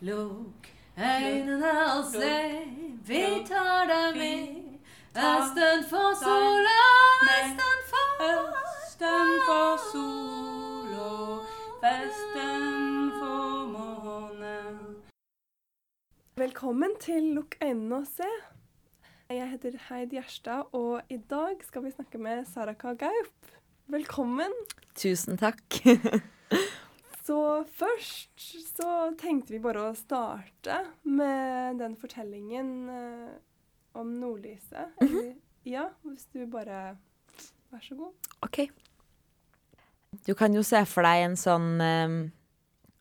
Lukk øynene og se, vi tar deg med. Østen for sola, vesten for Østen for sol vesten for måne. Velkommen til Lukk øynene og se. Jeg heter Heid Gjerstad, og i dag skal vi snakke med Saraka Gaup. Velkommen. Tusen takk. Så først så tenkte vi bare å starte med den fortellingen eh, om nordlyset. Eller, ja, hvis du bare Vær så god. OK. Du kan jo se for deg en sånn eh,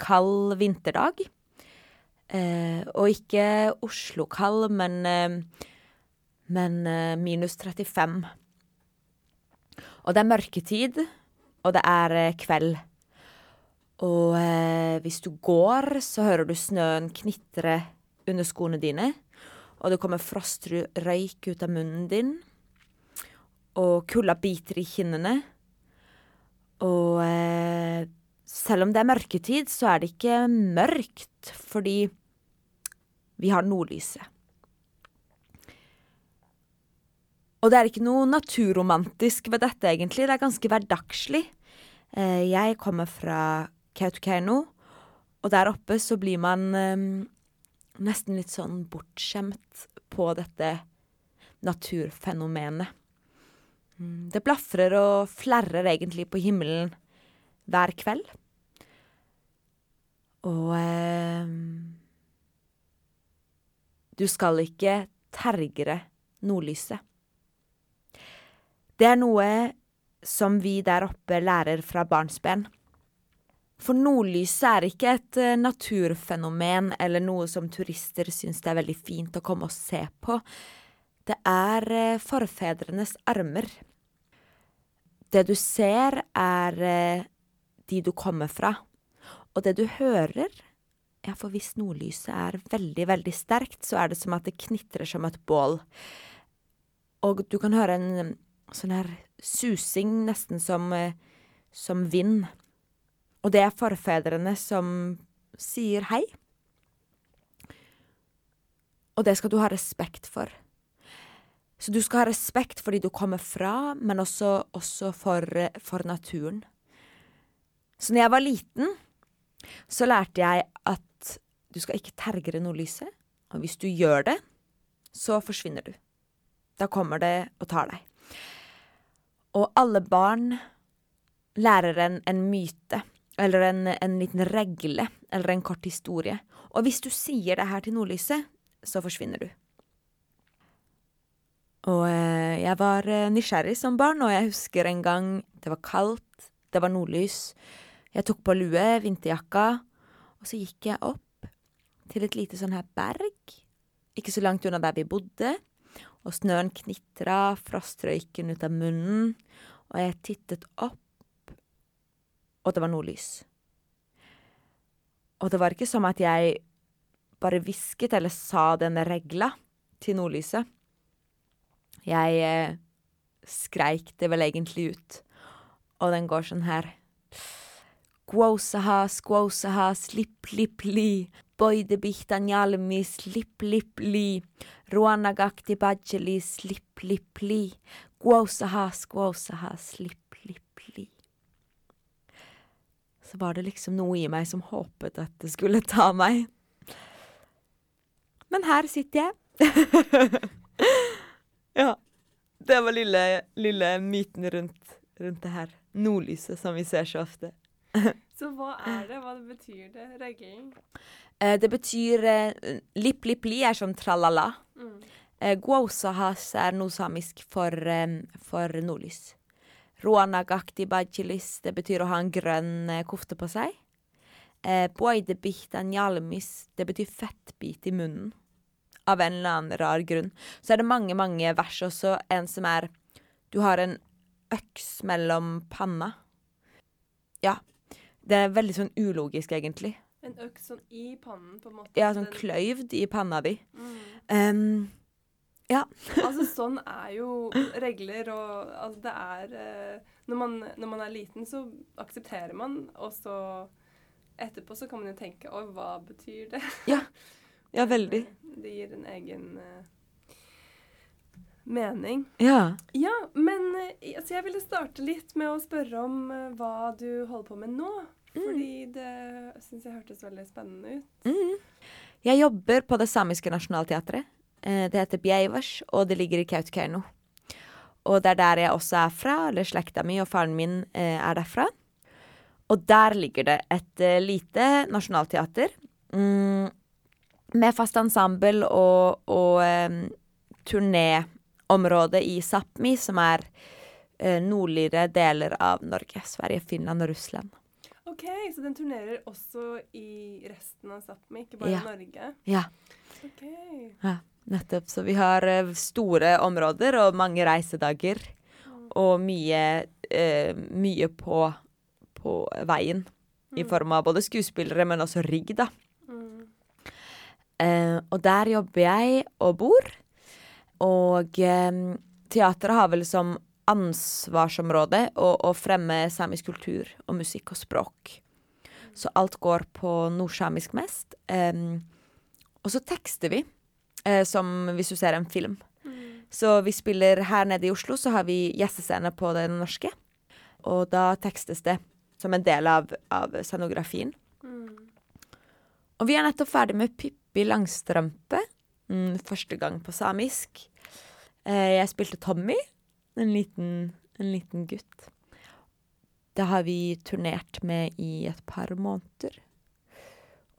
kald vinterdag. Eh, og ikke Oslo-kald, men, eh, men eh, minus 35. Og det er mørketid, og det er eh, kveld. Og eh, hvis du går, så hører du snøen knitre under skoene dine. Og det kommer frostrøyk ut av munnen din. Og kulda biter i kinnene. Og eh, selv om det er mørketid, så er det ikke mørkt, fordi vi har nordlyset. Og det er ikke noe naturromantisk ved dette, egentlig. Det er ganske hverdagslig. Eh, jeg kommer fra Kautokeino, og der oppe så blir man um, nesten litt sånn bortskjemt på dette naturfenomenet. Mm, Det blafrer og flerrer egentlig på himmelen hver kveld. Og eh, du skal ikke tergre nordlyset. Det er noe som vi der oppe lærer fra barnsben. For nordlyset er ikke et eh, naturfenomen eller noe som turister syns det er veldig fint å komme og se på. Det er eh, forfedrenes armer. Det du ser, er eh, de du kommer fra. Og det du hører Ja, for hvis nordlyset er veldig, veldig sterkt, så er det som at det knitrer som et bål. Og du kan høre en sånn her susing, nesten som, som vind. Og det er forfedrene som sier hei. Og det skal du ha respekt for. Så du skal ha respekt for de du kommer fra, men også, også for, for naturen. Så når jeg var liten, så lærte jeg at du skal ikke tergre nordlyset. Og hvis du gjør det, så forsvinner du. Da kommer det og tar deg. Og alle barn lærer en, en myte, eller en, en liten regle, eller en kort historie. Og hvis du sier det her til nordlyset, så forsvinner du. Og eh, jeg var eh, nysgjerrig som barn, og jeg husker en gang det var kaldt, det var nordlys. Jeg tok på lue, vinterjakka, og så gikk jeg opp til et lite sånn her berg, ikke så langt unna der vi bodde, og snøen knitra, frostrøyken ut av munnen, og jeg tittet opp, og det var nordlys. Og det var ikke som at jeg bare hvisket eller sa denne regla til nordlyset. Jeg eh, skreik det vel egentlig ut, og den går sånn her. Quosaha, skwosaha, slipp, lipp, li. Boide bichtanjalmi, slipp, lipp, li. Ruanagakti bajeli, slipp, lipp, li. Quosaha, skwosaha, slipp, lipp, li. Så var det liksom noe i meg som håpet at det skulle ta meg. Men her sitter jeg. ja. Det var lille, lille myten rundt, rundt det her nordlyset som vi ser så ofte. Så hva er det? Hva betyr det? Regling? Eh, det betyr eh, lipp, lipp, li er sånn tralala. Mm. Eh, Guausahas er noe samisk for, eh, for nordlys. Ruanagakti bajilis, det betyr å ha en grønn eh, kofte på seg. Eh, Boidebihtan det betyr fettbit i munnen. Av en eller annen rar grunn. Så er det mange, mange vers også. En som er Du har en øks mellom panna. Ja. Det er veldig sånn ulogisk, egentlig. En øks sånn i pannen, på en måte. Ja, sånn kløyvd i panna di. Mm. Um, ja. Altså, sånn er jo regler, og altså, det er eh, når, man, når man er liten, så aksepterer man, og så etterpå så kan man jo tenke Oi, hva betyr det? Ja, Ja, veldig. Det gir en egen eh, mening. Ja. Ja, men eh, altså, jeg ville starte litt med å spørre om uh, hva du holder på med nå. Fordi det syns jeg hørtes veldig spennende ut. Mm. Jeg jobber på det samiske nasjonalteatret. Eh, Det heter Beivers, og det ligger i Kautokeino. Og det er der jeg også er fra, eller slekta mi og faren min eh, er derfra. Og der ligger det et eh, lite nasjonalteater mm, med fast ensemble og, og um, turnéområde i Sápmi, som er uh, nordligere deler av Norge. Sverige, Finland og Russland. OK, så den turnerer også i resten av Sápmi, ikke bare Ja. Norge? Ja. OK. Ja, nettopp. Så vi har eh, store områder og mange reisedager. Og mye, eh, mye på, på veien. I form av både skuespillere, men også rigg, da. Mm. Eh, og der jobber jeg og bor. Og eh, teatret har vel som ansvarsområde å, å fremme samisk kultur og musikk og språk. Så alt går på nordsamisk mest. Em, og så tekster vi, eh, som hvis du ser en film. Så vi spiller her nede i Oslo, så har vi gjestescene på det norske. Og da tekstes det som en del av, av scenografien. Mm. Og vi er nettopp ferdig med Pippi Langstrømpe. Mm, første gang på samisk. Eh, jeg spilte Tommy, en liten, en liten gutt. Det har vi turnert med i et par måneder.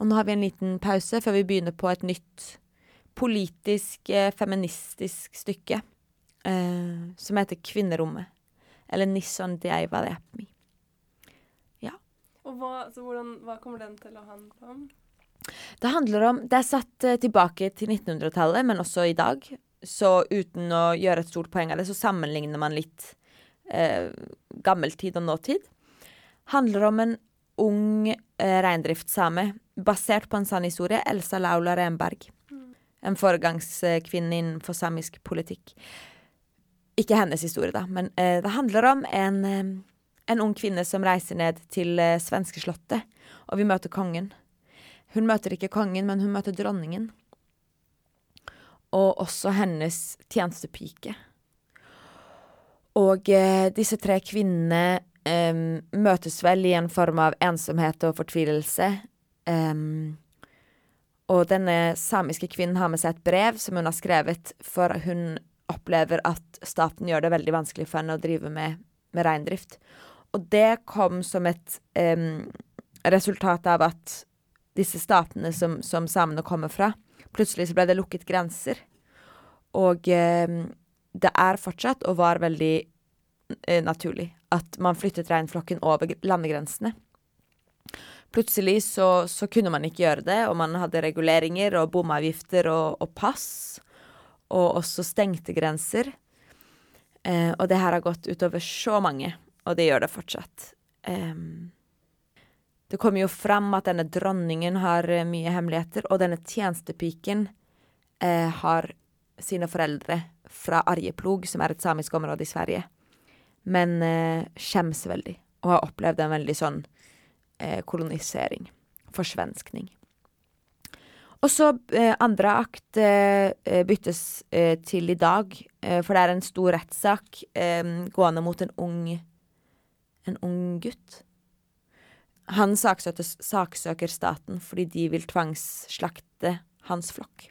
Og nå har vi en liten pause før vi begynner på et nytt politisk, eh, feministisk stykke. Eh, som heter Kvinnerommet. Eller Nisson Dieiva Ja. Og hva, så hvordan, hva kommer den til å handle om? Det handler om Det er satt eh, tilbake til 1900-tallet, men også i dag. Så uten å gjøre et stort poeng av det, så sammenligner man litt eh, gammeltid og nåtid. Handler om en ung eh, reindriftssame basert på en sann historie. Elsa Laula Renberg. En foregangskvinne innenfor samisk politikk. Ikke hennes historie, da, men eh, det handler om en, eh, en ung kvinne som reiser ned til eh, svenskeslottet, og vi møter kongen. Hun møter ikke kongen, men hun møter dronningen. Og også hennes tjenestepike. Og eh, disse tre kvinnene eh, møtes vel i en form av ensomhet og fortvilelse. Em, og denne samiske kvinnen har med seg et brev som hun har skrevet, for hun opplever at staten gjør det veldig vanskelig for henne å drive med, med reindrift. Og det kom som et um, resultat av at disse statene som, som samene kommer fra, plutselig så ble det lukket grenser. Og um, det er fortsatt, og var veldig uh, naturlig, at man flyttet reinflokken over landegrensene. Plutselig så, så kunne man ikke gjøre det, og man hadde reguleringer og bomavgifter og, og pass, og også stengte grenser. Eh, og det her har gått utover så mange, og det gjør det fortsatt. Em, det kommer jo fram at denne dronningen har eh, mye hemmeligheter, og denne tjenestepiken eh, har sine foreldre fra Arjeplog, som er et samisk område i Sverige, men eh, skjems veldig, og har opplevd en veldig sånn eh, kolonisering, forsvenskning. Og så eh, andre akt eh, eh, byttes eh, til i dag, eh, for det er en stor rettssak eh, gående mot en ung, en ung gutt. Han saksøker, saksøker staten fordi de vil tvangsslakte hans flokk.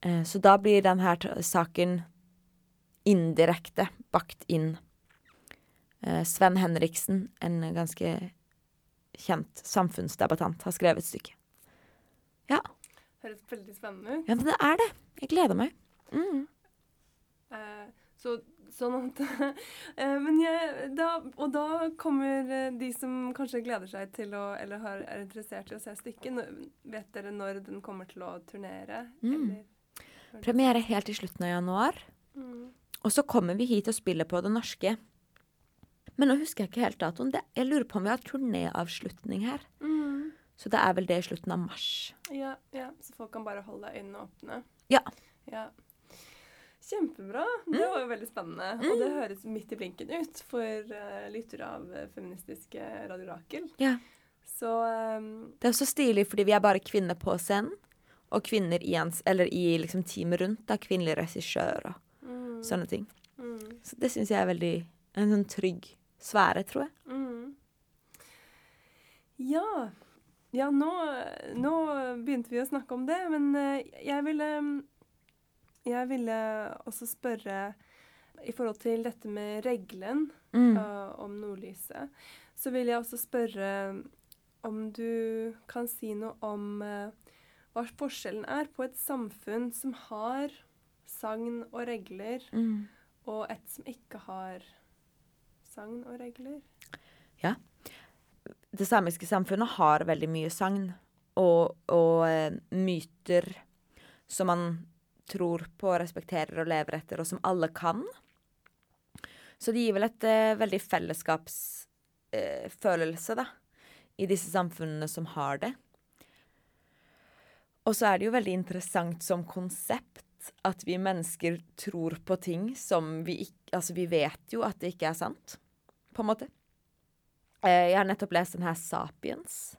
Så da blir denne saken indirekte bakt inn. Sven Henriksen, en ganske kjent samfunnsdebattant, har skrevet stykket. Ja, Høres veldig spennende ut. ja men det er det. Jeg gleder meg. Mm. Uh, så, sånn at uh, Men jeg da, Og da kommer eh, de som kanskje gleder seg til å Eller har, er interessert i å se stykket. Vet dere når den kommer til å turnere? Mm. Eller? Premiere helt i slutten av januar. Mm. Og så kommer vi hit og spiller på det norske. Men nå husker jeg ikke helt datoen. Det, jeg lurer på om vi har turnéavslutning her. Mm. Så det er vel det i slutten av mars. Ja, ja, så folk kan bare holde øynene åpne. Ja. Ja. Kjempebra. Det var jo veldig spennende. Og det høres midt i blinken ut for uh, lyttere av eh, feministiske Radio Rakel. Ja. Så um, Det er også stilig fordi vi er bare kvinner på scenen. Og kvinner i, eller i liksom teamet rundt. da, Kvinnelige regissører og mm, sånne ting. mm, Så det syns jeg er veldig en sånn trygg sfære, tror jeg. mm. Ja. Ja, nå, nå begynte vi å snakke om det, men eh, jeg ville Jeg ville også spørre i forhold til dette med regelen Mm. uh, om nordlyset, så vil jeg også spørre om du kan si noe om uh, hva forskjellen er på et samfunn som har sagn og regler, Mm. og et som ikke har sagn og regler. Ja. Det samiske samfunnet har veldig mye sagn og, og eh, myter som man tror på, respekterer og lever etter, og som alle kan. Så det gir vel et uh, veldig fellesskapsfølelse, uh, da, i disse samfunnene som har det. Og så er det jo veldig interessant som konsept at vi mennesker tror på ting som vi ikke Altså, vi vet jo at det ikke er sant, på en måte. Eh, Jeg har nettopp lest den her Sapiens,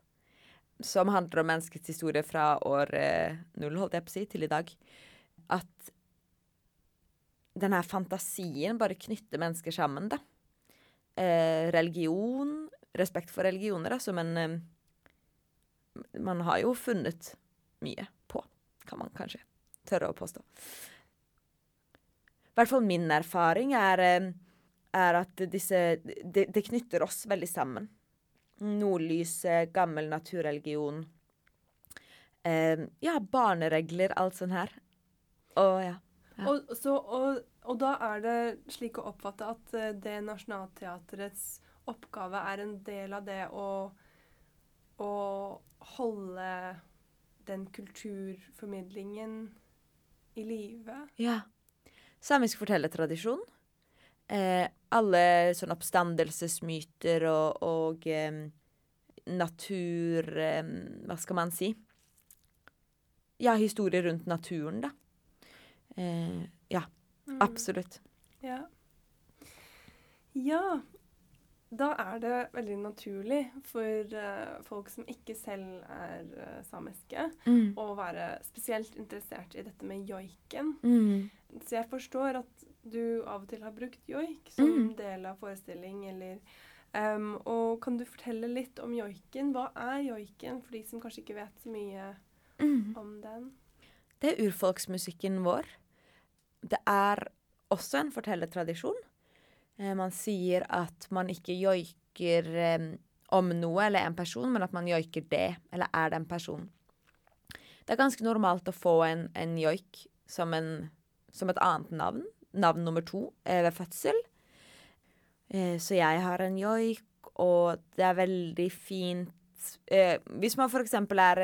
som handler om menneskets historie fra år eh, null, holdt jeg på å si, til i dag. At den her fantasien bare knytter mennesker sammen, da. Eh, religion, respekt for religioner, altså, men eh, man har jo funnet mye på, kan man kanskje tørre å påstå. I hvert fall min erfaring er er at disse det, de knytter oss veldig sammen. Nordlyset, gammel naturreligion. Eh, ja, barneregler, alt sånn her. Og ja. Ja. Og, så, og, og da er det slik å oppfatte at eh, det Nationaltheatrets oppgave er en del av det å, å holde den kulturformidlingen i live. ja. Samisk fortellertradisjon. Eh, alle sånne oppstandelsesmyter og, og eh, natur... Hva skal man si? Ja, historier rundt naturen, da. Eh, ja, Mm. absolutt. Ja. ja. Da er det veldig naturlig for uh, folk som ikke selv er uh, samiske, Mm. å være spesielt interessert i dette med joiken. Mm. Så jeg forstår at du av og til har brukt joik som Mm. del av forestilling, eller um, Og kan du fortelle litt om joiken? Hva er joiken, for de som kanskje ikke vet så mye Mm. om den? Det er urfolksmusikken vår. Det er også en fortellertradisjon. Eh, man sier at man ikke joiker eh, om noe eller en person, men at man joiker det, eller er den personen. Det er ganske normalt å få en, en joik som, en, som et annet navn. Navn nummer to eh, ved fødsel. Eh, så jeg har en joik, og det er veldig fint eh, Hvis man f.eks. er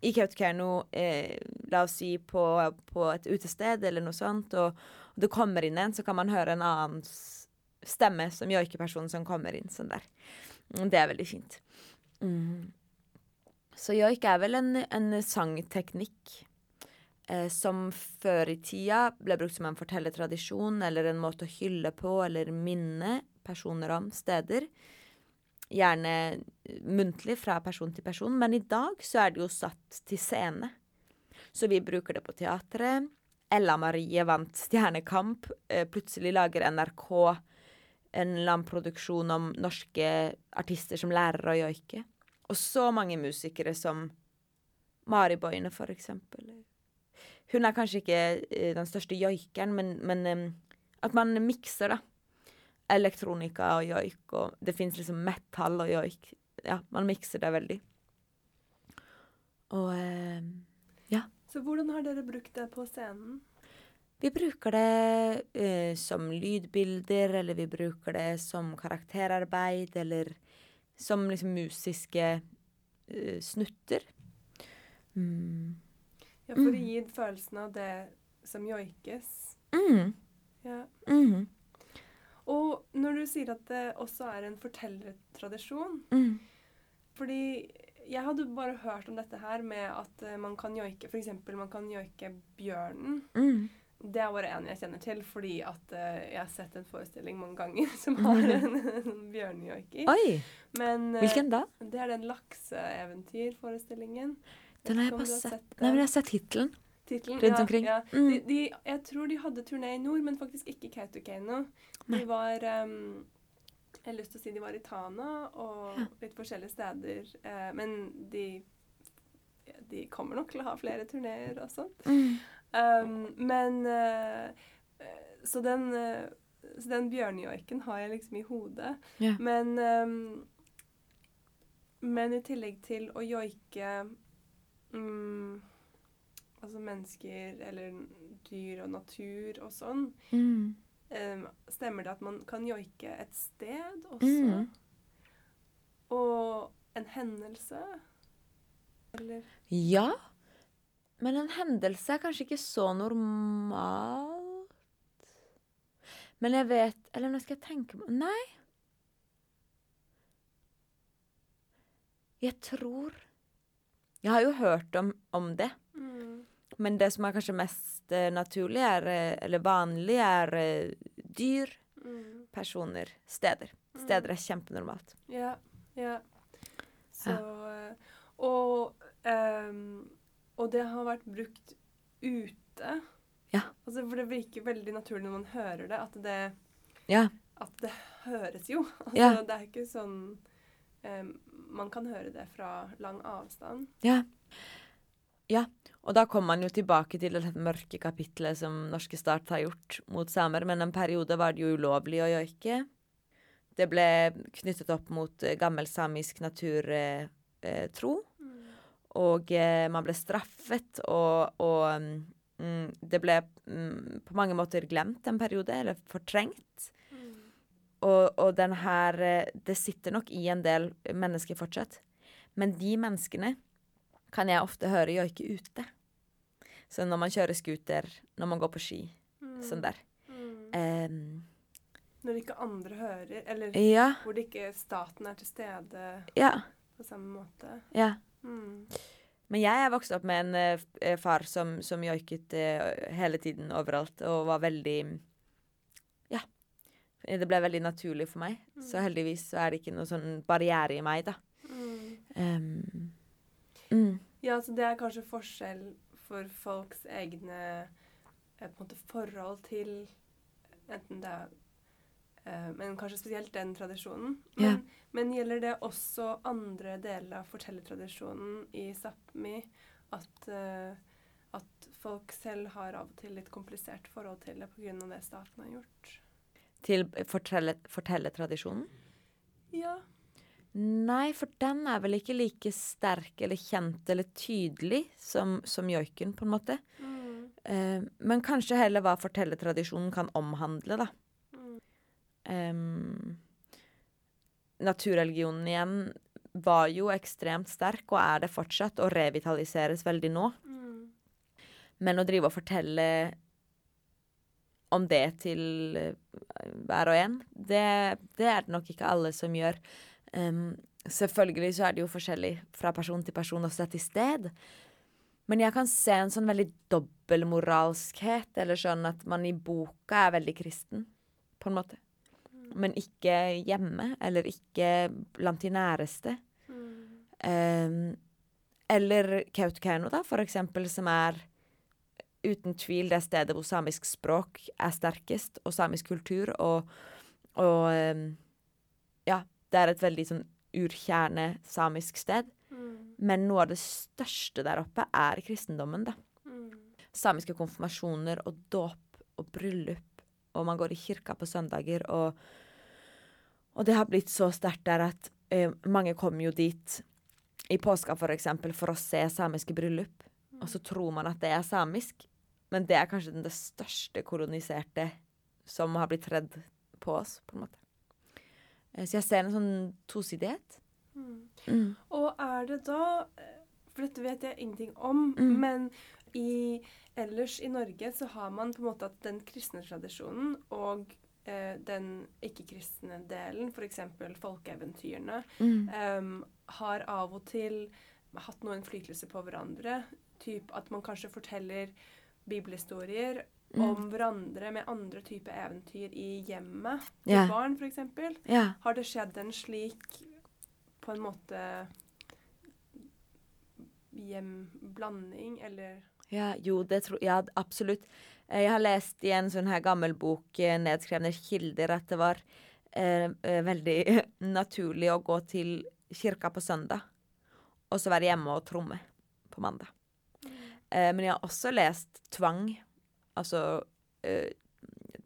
i Kautokeino, la oss si på, på et utested eller noe sånt, og, og det kommer inn en, så kan man høre en annen stemme som joikepersonen som kommer inn sånn der. Mm, Det er veldig fint. Mm. Så joik er vel en, en sangteknikk som før i tida ble brukt som en fortellertradisjon, eller en måte å hylle på, eller minne personer om steder. Gjerne eh, muntlig fra person til person, men i dag så er det jo satt til scene. Så vi bruker det på teatret. Ella Marie vant Stjernekamp. Eh, plutselig lager NRK en landproduksjon om norske artister som lærer å joike. Og så mange musikere som Mari Boine, for eksempel. Hun er kanskje ikke eh, den største joikeren, men, men at man mikser, da. Elektronika og joik, og det fins liksom metall og joik. Ja, man mikser det veldig. Og eh, Så hvordan har dere brukt det på scenen? vi bruker det eh, som lydbilder, eller vi bruker det som karakterarbeid, eller som liksom musiske eh, snutter. Mm. Ja, for å Mm. følelsen av det som joikes. Mm. Ja. Mm. Og når du sier at det også er en fortellertradisjon Mm. Fordi jeg hadde bare hørt om dette her med at eh, man kan joike F.eks. man kan joike bjørnen. Mm. det er bare en jeg kjenner til, fordi at uh, jeg har sett en forestilling mange ganger som har en, en bjørnejoiker. Oi! Men eh, Hvilken da? det er den lakseeventyrforestillingen. Den har jeg bare sett. sett Nei, men jeg har sett tittelen. Titlen, rundt ja, omkring. Ja. Mm. De, de, jeg tror de hadde turné i nord, men faktisk ikke Kautokeino. De var um, Jeg har lyst til å si de var i Tana og Ja. litt forskjellige steder. Uh, men de De kommer nok til å ha flere turneer og sånt. Um, men eh, Så den uh, så den bjørnjoiken har jeg liksom i hodet. Ja. Men um, Men i tillegg til å joike mm, Altså mennesker eller dyr og natur og sånn, Mm. Um, stemmer det at man kan joike et sted også? Mm. Og en hendelse? Eller Ja, men en hendelse er kanskje ikke så normalt. Men jeg vet Eller nå skal jeg tenke på Nei. Jeg tror Jeg har jo hørt om, om det. mm. Men det som er kanskje mest uh, naturlig, er, eh, eller vanlig, er uh, dyr, Mm. personer, steder. Steder er kjempenormalt. Ja. ja. Så uh, Og um, Og det har vært brukt ute. Ja. Altså, for det virker veldig naturlig når man hører det, at det Ja. At det høres jo. Altså, Ja. Det er ikke sånn em, Man kan høre det fra lang avstand. Ja. Ja, og da kommer man jo tilbake til det mørke kapitlet som norske Start har gjort mot samer, men en periode var det jo ulovlig å joike. Det ble knyttet opp mot eh, gammel samisk naturtro, eh, mm. og eh, man ble straffet, og, og mm, det ble mm, på mange måter glemt en periode, eller fortrengt. Og, og den her eh, Det sitter nok i en del mennesker fortsatt. Men de menneskene kan jeg ofte høre joike ute. Så når man kjører scooter, når man går på ski, sånn der. Mm. Um, Når ikke andre hører, eller ja, hvor det ikke staten er til stede ja, på samme måte. ja. Mm. Men jeg er vokst opp med en uh, far som, som joiket uh, hele tiden overalt, og var veldig. Det ble veldig naturlig for meg. Så heldigvis så er det ikke noen sånn barriere i meg, da. Mm. Mm, Ja, så det er kanskje forskjell for folks egne eh, på en måte forhold til enten det er eh, Men kanskje spesielt den tradisjonen. Men, Ja. men gjelder det også andre deler av fortellertradisjonen i Sápmi at, eh, at folk selv har av og til litt komplisert forhold til det pga. det staten har gjort? Til fortelle, fortellertradisjonen. Ja. Nei, for den er vel ikke like sterk eller kjent eller tydelig som, som joiken, på en måte. Mm. Eh, men kanskje heller hva fortellertradisjonen kan omhandle, da. Mm. Em, naturreligionen igjen var jo ekstremt sterk, og er det fortsatt, og revitaliseres veldig nå. Mm. Men å drive og fortelle om det til eh, hver og en, det, det er det nok ikke alle som gjør. Um, selvfølgelig så er det jo forskjellig fra person til person og sted til sted. Men jeg kan se en sånn veldig dobbeltmoralskhet, eller sånn at man i boka er veldig kristen, på en måte. Men ikke hjemme, eller ikke blant de næreste. Mm. Um, eller Kautokeino, da, for eksempel, som er uten tvil det stedet hvor samisk språk er sterkest, og samisk kultur, og, og ja, det er et veldig sånn urkjerne samisk sted. Mm. Men noe av det største der oppe er kristendommen, da. Mm. Samiske konfirmasjoner og dåp og bryllup, og man går i kirka på søndager, og, og det har blitt så sterkt der at ø, mange kommer jo dit i påska for eksempel for å se samiske bryllup, og så tror man at det er samisk, men det er kanskje den det største koloniserte som har blitt redd på oss, på en måte. Eh, Så jeg ser en sånn tosidighet. Mm. Mm. Og er det da eh, For dette vet jeg ingenting om, Mm. men i, ellers i Norge så har man på en måte at den kristne tradisjonen og eh, den ikke-kristne delen, f.eks. folkeeventyrene, em, har av og til hatt noe innflytelse på hverandre. Typ at man kanskje forteller bibelhistorier Mm. om hverandre med andre typer eventyr i hjemmet til yeah. barn, f.eks. Yeah. Har det skjedd en slik på en måte hjemblanding, eller Ja, jo, det tror Ja, absolutt. Eh, Jeg har lest i en sånn her gammel bok, eh, nedskrevne kilder, at det var eh, eh, veldig naturlig å gå til kirka på søndag, og så være hjemme og tromme på mandag. Eh, men jeg har også lest tvang, altså eh,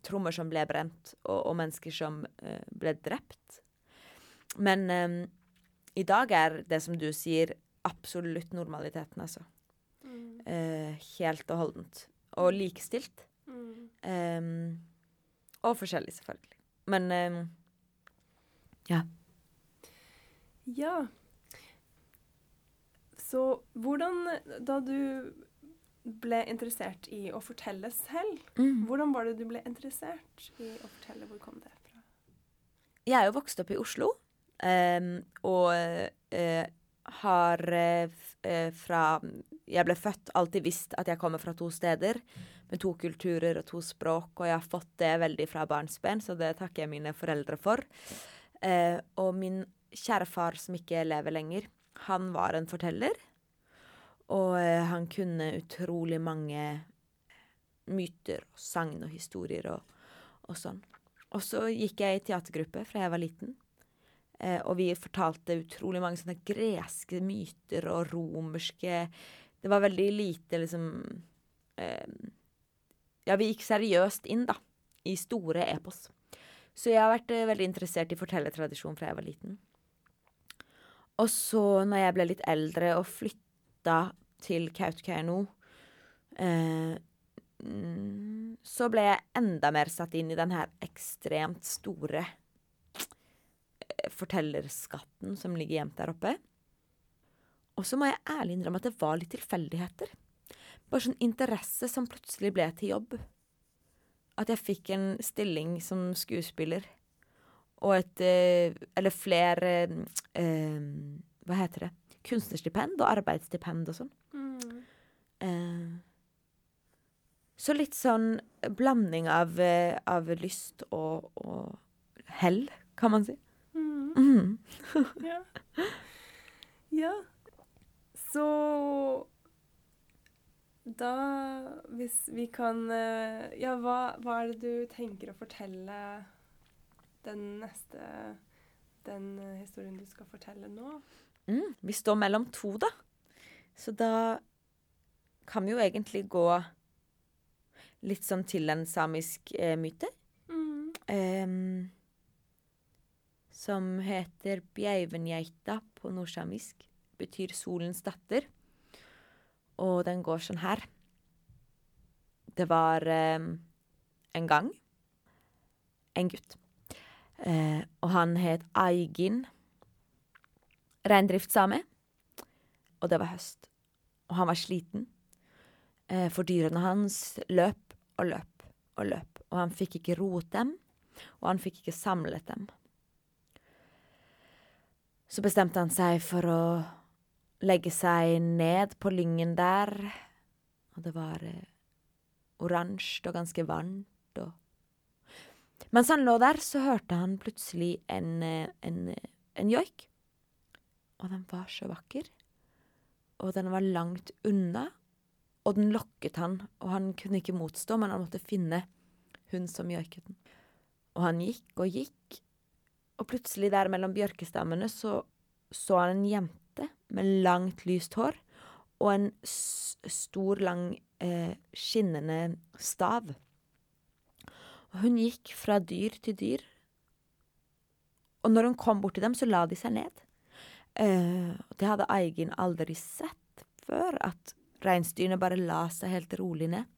trommer som ble brent, og, og mennesker som eh, ble drept. Men eh, i dag er det som du sier, absolutt normaliteten, altså. Eh, helt og holdent. Og likestilt. Mm. Ehm, og forskjellig, selvfølgelig. Men ja. Ja. Så hvordan, da du ble interessert i å fortelle selv, mm. hvordan var det du ble interessert i å fortelle? Hvor kom det fra? Jeg er jo vokst opp i Oslo, Um, og uh, har uh, fra jeg ble født, alltid visst at jeg kommer fra to steder, med to kulturer og to språk, og jeg har fått det veldig fra barnsben, så det takker jeg mine foreldre for. Uh, og min kjære far, som ikke lever lenger, han var en forteller, og eh, han kunne utrolig mange myter og sagn og historier og, og sånn. Og så gikk jeg i teatergruppe fra jeg var liten. Eh, og vi fortalte utrolig mange sånne greske myter og romerske Det var veldig lite liksom eh, Ja, vi gikk seriøst inn, da. I store epos. Så jeg har vært eh, veldig interessert i fortellertradisjon fra jeg var liten. Og så, når jeg ble litt eldre og flytta til Kautokeino eh, mm, så ble jeg enda mer satt inn i den her ekstremt store eh, fortellerskatten som ligger gjemt der oppe. Og så må jeg ærlig innrømme at det var litt tilfeldigheter. Bare sånn interesse som plutselig ble til jobb. At jeg fikk en stilling som skuespiller. Og et eh, Eller flere eh, Hva heter det? Kunstnerstipend og arbeidsstipend og sånn. Eh, så litt sånn blanding av, eh, av lyst og, og hell, kan man si. Mm. Mm. Ja. ja. Så da Hvis vi kan eh, Ja, hva, hva er det du tenker å fortelle den neste Den eh, historien du skal fortelle nå? Mm, vi står mellom to, da. Så da kan vi jo egentlig gå litt sånn til en samisk eh, myte. Mm. Um, som heter Bjeivengeita på nordsamisk. Betyr solens datter. Og den går sånn her. Det var em, en gang en gutt. Eh, og han het Aigin. Reindriftssame. Og det var høst. Og han var sliten. Eh, for dyrene hans løp og løp og løp. Og han fikk ikke roet dem, og han fikk ikke samlet dem. Så bestemte han seg for å legge seg ned på lyngen der. Og det var eh, oransje og ganske varmt og Mens han lå der, så hørte han plutselig en, eh, en, eh, en joik. Og den var så vakker. Og den var langt unna. Og den lokket han, og han kunne ikke motstå, men han måtte finne hun som joiket den. Og han gikk og gikk, og plutselig der mellom bjørkestammene så så han en jente med langt, lyst hår og en stor, lang, eh, skinnende stav. Og hun gikk fra dyr til dyr, og når hun kom bort til dem, så la de seg ned. Eh, og det hadde Eigin aldri sett før, at reinsdyrene bare la seg helt rolig ned.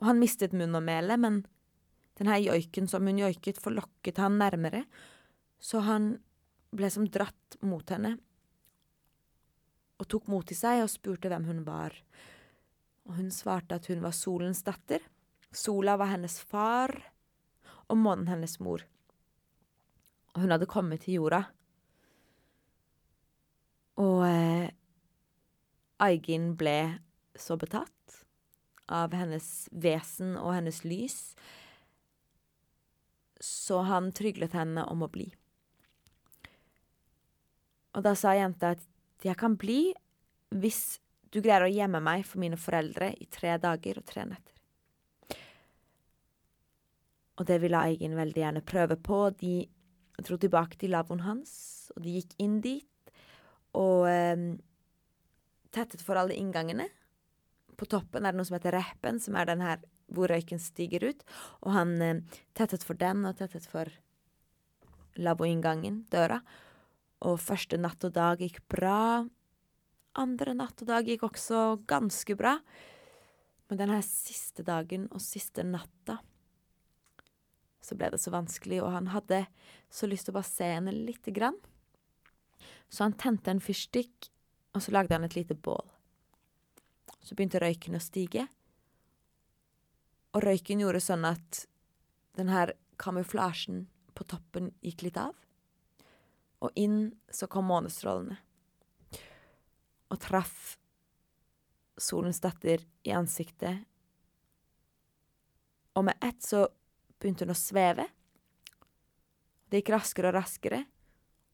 Og han mistet munn og mæle, men den her joiken som hun joiket, forlokket han nærmere, så han ble som dratt mot henne og tok mot til seg og spurte hvem hun var. Og hun svarte at hun var solens datter. Sola var hennes far, og månen hennes mor. Og hun hadde kommet til jorda. Og eh, Aigin ble så betatt av hennes vesen og hennes lys. Så han tryglet henne om å bli. Og da sa jenta at jeg kan bli hvis du greier å gjemme meg for mine foreldre i tre dager og tre netter. Og det ville Eigen veldig gjerne prøve på. De dro tilbake til lavvoen hans, og de gikk inn dit og eh, tettet for alle inngangene. På toppen er det noe som heter Reppen, som er den her hvor røyken stiger ut. Og han eh, tettet for den og tettet for lavvoinngangen, døra. Og første natt og dag gikk bra. Andre natt og dag gikk også ganske bra. Men den her siste dagen og siste natta så ble det så vanskelig, og han hadde så lyst til å bare se henne lite grann. Så han tente en fyrstikk, og så lagde han et lite bål. Så begynte røyken å stige, og røyken gjorde sånn at den her kamuflasjen på toppen gikk litt av, og inn så kom månestrålene. Og traff solens datter i ansiktet, og med ett så begynte hun å sveve. Det gikk raskere og raskere,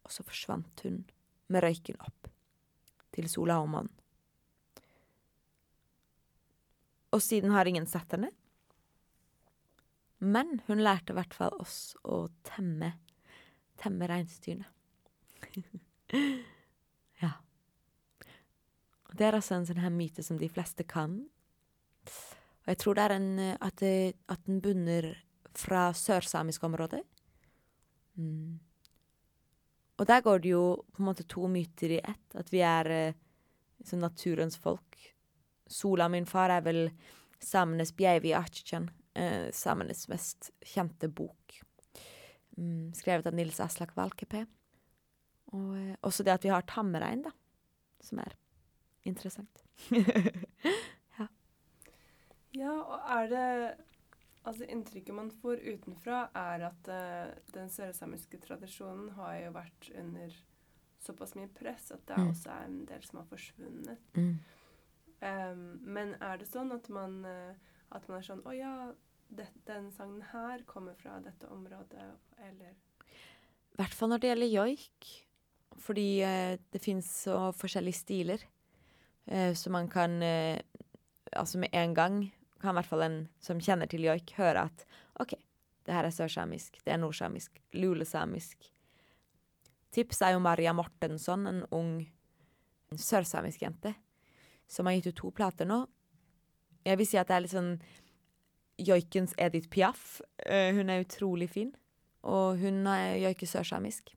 og så forsvant hun med røyken opp til sola og månen. Og siden har ingen sett henne. Men hun lærte i hvert fall oss å temme, temme reinsdyrene. ja. Det er altså en sånn her myte som de fleste kan. Og jeg tror det er en, at, det, at den bunner fra sørsamisk område. Mm. Og der går det jo på en måte to myter i ett. At vi er eh, naturens folk. Sola, min far, er vel samenes Bjeivi Archichen, eh, samenes mest kjente bok. Mm, skrevet av Nils Aslak Valkeapää. Og eh, også det at vi har tamrein, da. Som er interessant. Ja, og er det Altså Inntrykket man får utenfra, er at uh, den sørsamiske tradisjonen har jo vært under såpass mye press at det Mm. også er en del som har forsvunnet. Mm. Um, men er det sånn at man, uh, at man er sånn Å ja, det, den sangen her kommer fra dette området, eller I hvert fall når det gjelder joik. Fordi uh, det fins så forskjellige stiler. Uh, så man kan Altså med en gang kan i hvert fall en som kjenner til joik, høre at OK, det her er sørsamisk, det er nordsamisk, lulesamisk. Tips er jo Maria Mortensson, en ung sørsamisk jente, som har gitt ut to plater nå. Jeg vil si at det er litt sånn joikens Edith Piaf. Eh, hun er utrolig fin. Og hun er- joiker sørsamisk.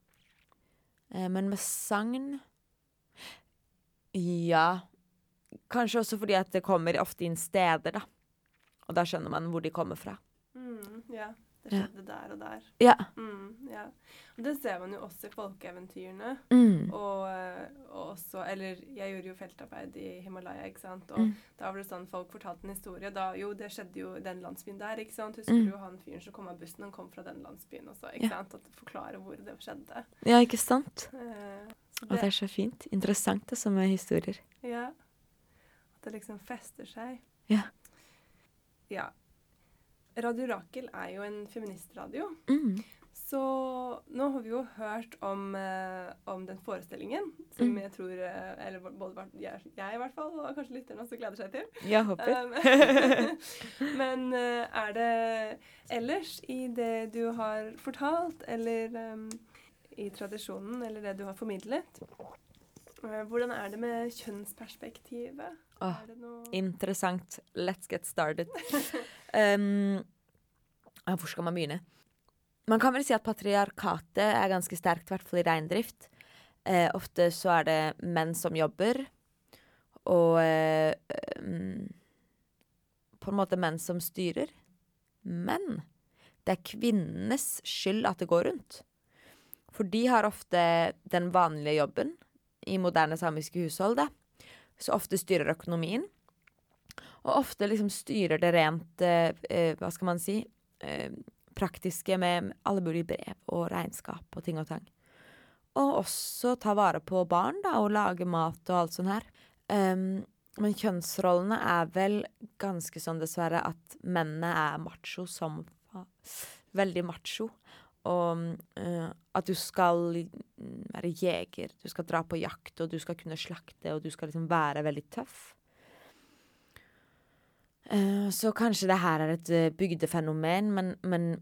Eh, men med sagn Ja. Kanskje også fordi at det kommer ofte inn steder, da. Og da skjønner man hvor de kommer fra. mm, Ja, det Ja. skjedde der og der. Ja. Mm, ja. Og det ser man jo også i folkeeventyrene. Mm. Og, eh, og også Eller jeg gjorde jo feltarbeid i Himalaya, ikke sant. Og Mm. da var det sånn folk fortalte en historie. Da, jo, det skjedde jo i den landsbyen der, ikke sant. Husker Mm. du han fyren som kom av bussen? Han kom fra den landsbyen også, ikke Ja. sant. At forklare hvor det skjedde. Ja, ikke sant? Eh, det, Og det, er så fint. Interessant, det som er historier. ja. At det liksom fester seg. Ja. Ja. Radio Rakel er jo en feministradio. Mm. Så nå har vi jo hørt om, eh, om den forestillingen, som Mm. jeg tror eh, Eller både jeg, jeg i hvert fall, og kanskje lytterne også gleder seg til. Jeg håper. Um, men eh, er det ellers i det du har fortalt, eller um, i tradisjonen, eller det du har formidlet Hvordan er det med kjønnsperspektivet? Noe Interessant. Let's get started. Um, hvor skal man begynne? Man kan vel si at patriarkatet er ganske sterkt, i hvert fall i reindrift. Eh, ofte så er det menn som jobber, og eh, um, på en måte menn som styrer. Men det er kvinnenes skyld at det går rundt. For de har ofte den vanlige jobben i moderne samiske hushold, da. Så ofte styrer økonomien. Og ofte liksom styrer det rent eh, eh, Hva skal man si? Eh, praktiske med alle mulige brev og regnskap og ting og tang. Og også ta vare på barn, da, og lage mat og alt sånt her. Um, men kjønnsrollene er vel ganske sånn, dessverre, at mennene er macho som Veldig macho. Og uh, at du skal være jeger, du skal dra på jakt, og du skal kunne slakte, og du skal liksom være veldig tøff. Eh, så kanskje det her er et eh, bygdefenomen, men, men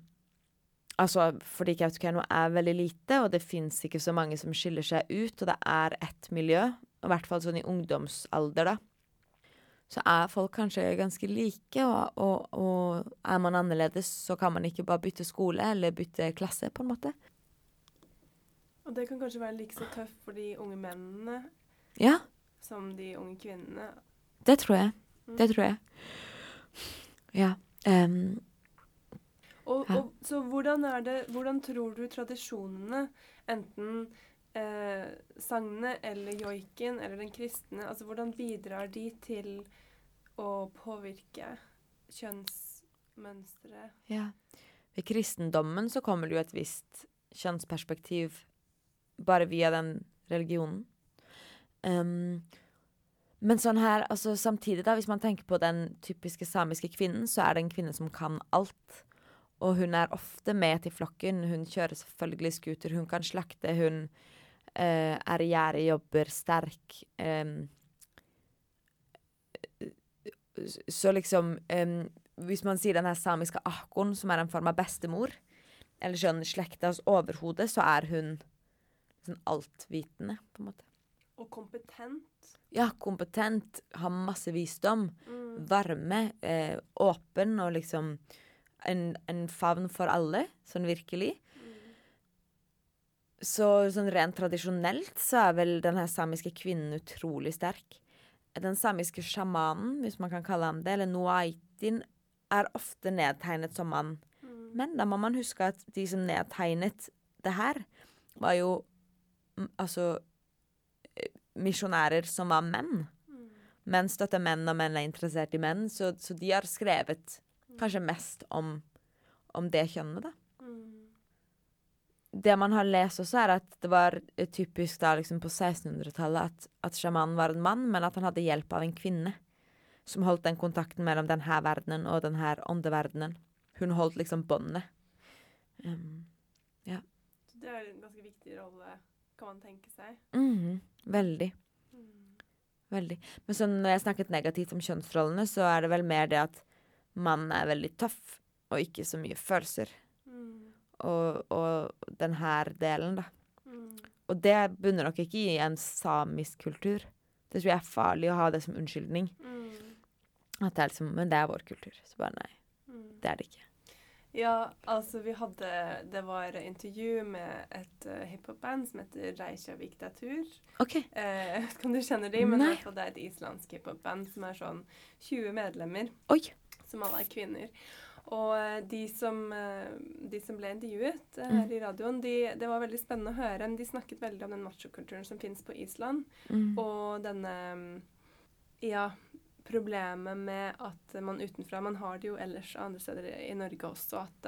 Altså, fordi Kautokeino er veldig lite, og det fins ikke så mange som skiller seg ut, og det er ett miljø, i hvert fall sånn i ungdomsalder, da. Så er folk kanskje ganske like, og, og, og er man annerledes, så kan man ikke bare bytte skole eller bytte klasse, på en måte. Og det kan kanskje være like så tøft for de unge mennene Ja, som de unge kvinnene. det tror jeg. Mm. Det tror jeg. Ja. Um, Og, Ja. og, så hvordan det Hvordan tror du tradisjonene, enten eh, sangene eller joiken eller den kristne, altså hvordan bidrar de til å påvirke kjønnsmønsteret? Ja. Ved kristendommen så kommer det jo et visst kjønnsperspektiv bare via den religionen. Um, men sånn her, altså samtidig da, hvis man tenker på den typiske samiske kvinnen, så er det en kvinne som kan alt. Og hun er ofte med til flokken. Hun kjører selvfølgelig scooter, hun kan slakte, hun eh, er gjerdet, jobber sterk. så liksom Hvis man sier den her samiske ahkon, som er en form av bestemor, eller sånn slektas overhode, så er hun sånn altvitende, på en måte. Og kompetent. Ja, kompetent, har masse visdom, Mm. varme, eh, åpen og liksom en, en favn for alle, sånn virkelig. Mm. Så sånn rent tradisjonelt så er vel den her samiske kvinnen utrolig sterk. Den samiske sjamanen, hvis man kan kalle ham det, eller noaitin, er ofte nedtegnet som mann. Mm. Men da må man huske at de som nedtegnet det her, var jo mm, altså eh, misjonærer som var menn. Mm. Menn støtter menn, og menn er interessert i menn, så, så de har skrevet kanskje mest om, om det kjønnet, da. Mm. Det man har lest også, er at det var eh, typisk da liksom på 1600-tallet at, at sjamanen var en mann, men at han hadde hjelp av en kvinne. Som holdt den kontakten mellom denne verdenen og denne åndeverdenen. Hun holdt liksom båndet. Um, Så det er en ganske viktig rolle, kan man tenke seg. mhm, veldig. Mm. Veldig. Men sånn, når jeg snakket negativt om kjønnsrollene, så er det vel mer det at mannen er veldig tøff, og ikke så mye følelser. Og, og den her delen, da. Mm. Og det bunner nok ikke i en samisk kultur. Det tror jeg er farlig å ha det som unnskyldning. Mm. At det er liksom Men det er vår kultur. Så bare nei, Mm. det er det ikke. Ja, altså vi hadde Det var intervju med et uh, hiphop-band som heter Reykjavik Datur. OK. Eh, jeg vet ikke om du kjenner dem, men Nei. det er et islandsk hiphop-band som er sånn 20 medlemmer, Oi. som alle er kvinner. Og eh, de som, eh, de som ble intervjuet eh, Mm. her i radioen, de, det var veldig spennende å høre. De snakket veldig om den machokulturen som finnes på Island. Mm. Og denne mm, Ja, problemet med at man utenfra Man har det jo ellers andre steder i Norge også, at,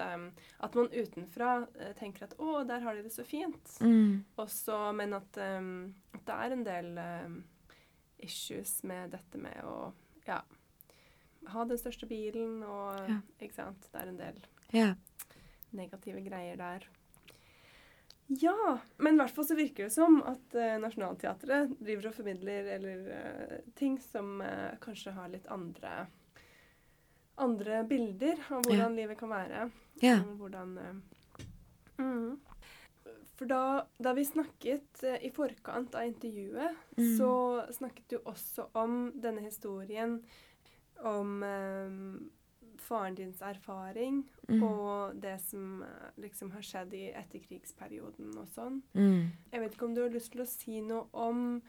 at man utenfra tenker at 'Å, der har de det så fint'. Mm. Også, men at, at det er en del issues med dette med å ja, ha den største bilen og Ja. Ikke sant. Det er en del Ja. negative greier der. Ja, men i hvert fall så virker det som at uh, Nationaltheatret driver og formidler eller uh, ting som uh, kanskje har litt andre andre bilder av hvordan livet kan være. Ja. Hvordan mm. For da, da vi snakket i forkant av intervjuet, Mm. så snakket du også om denne historien om eh, faren dins erfaring Mm. og det som eh, liksom har skjedd i etterkrigsperioden og sånn. Mm. Jeg vet ikke om du har lyst til å si noe om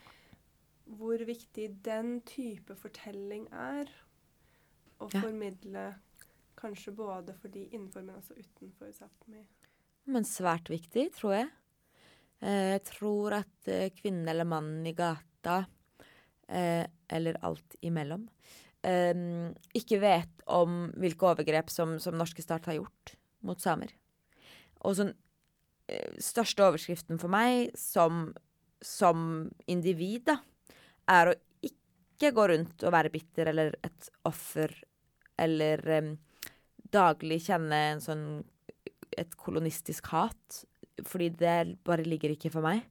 hvor viktig den type fortelling er å Ja. formidle kanskje både for de innenfor, men også utenfor Sápmi. Men svært viktig, tror jeg. Eh, Jeg tror at eh, kvinnen eller mannen i gata, eller alt imellom, eh, ikke vet om hvilke overgrep som, som norske stat har gjort mot samer. Og sånn eh, Største overskriften for meg som, som individ, da, er å ikke gå rundt og være bitter eller et offer eller um, daglig kjenne en sånn et kolonistisk hat, fordi det bare ligger ikke for meg.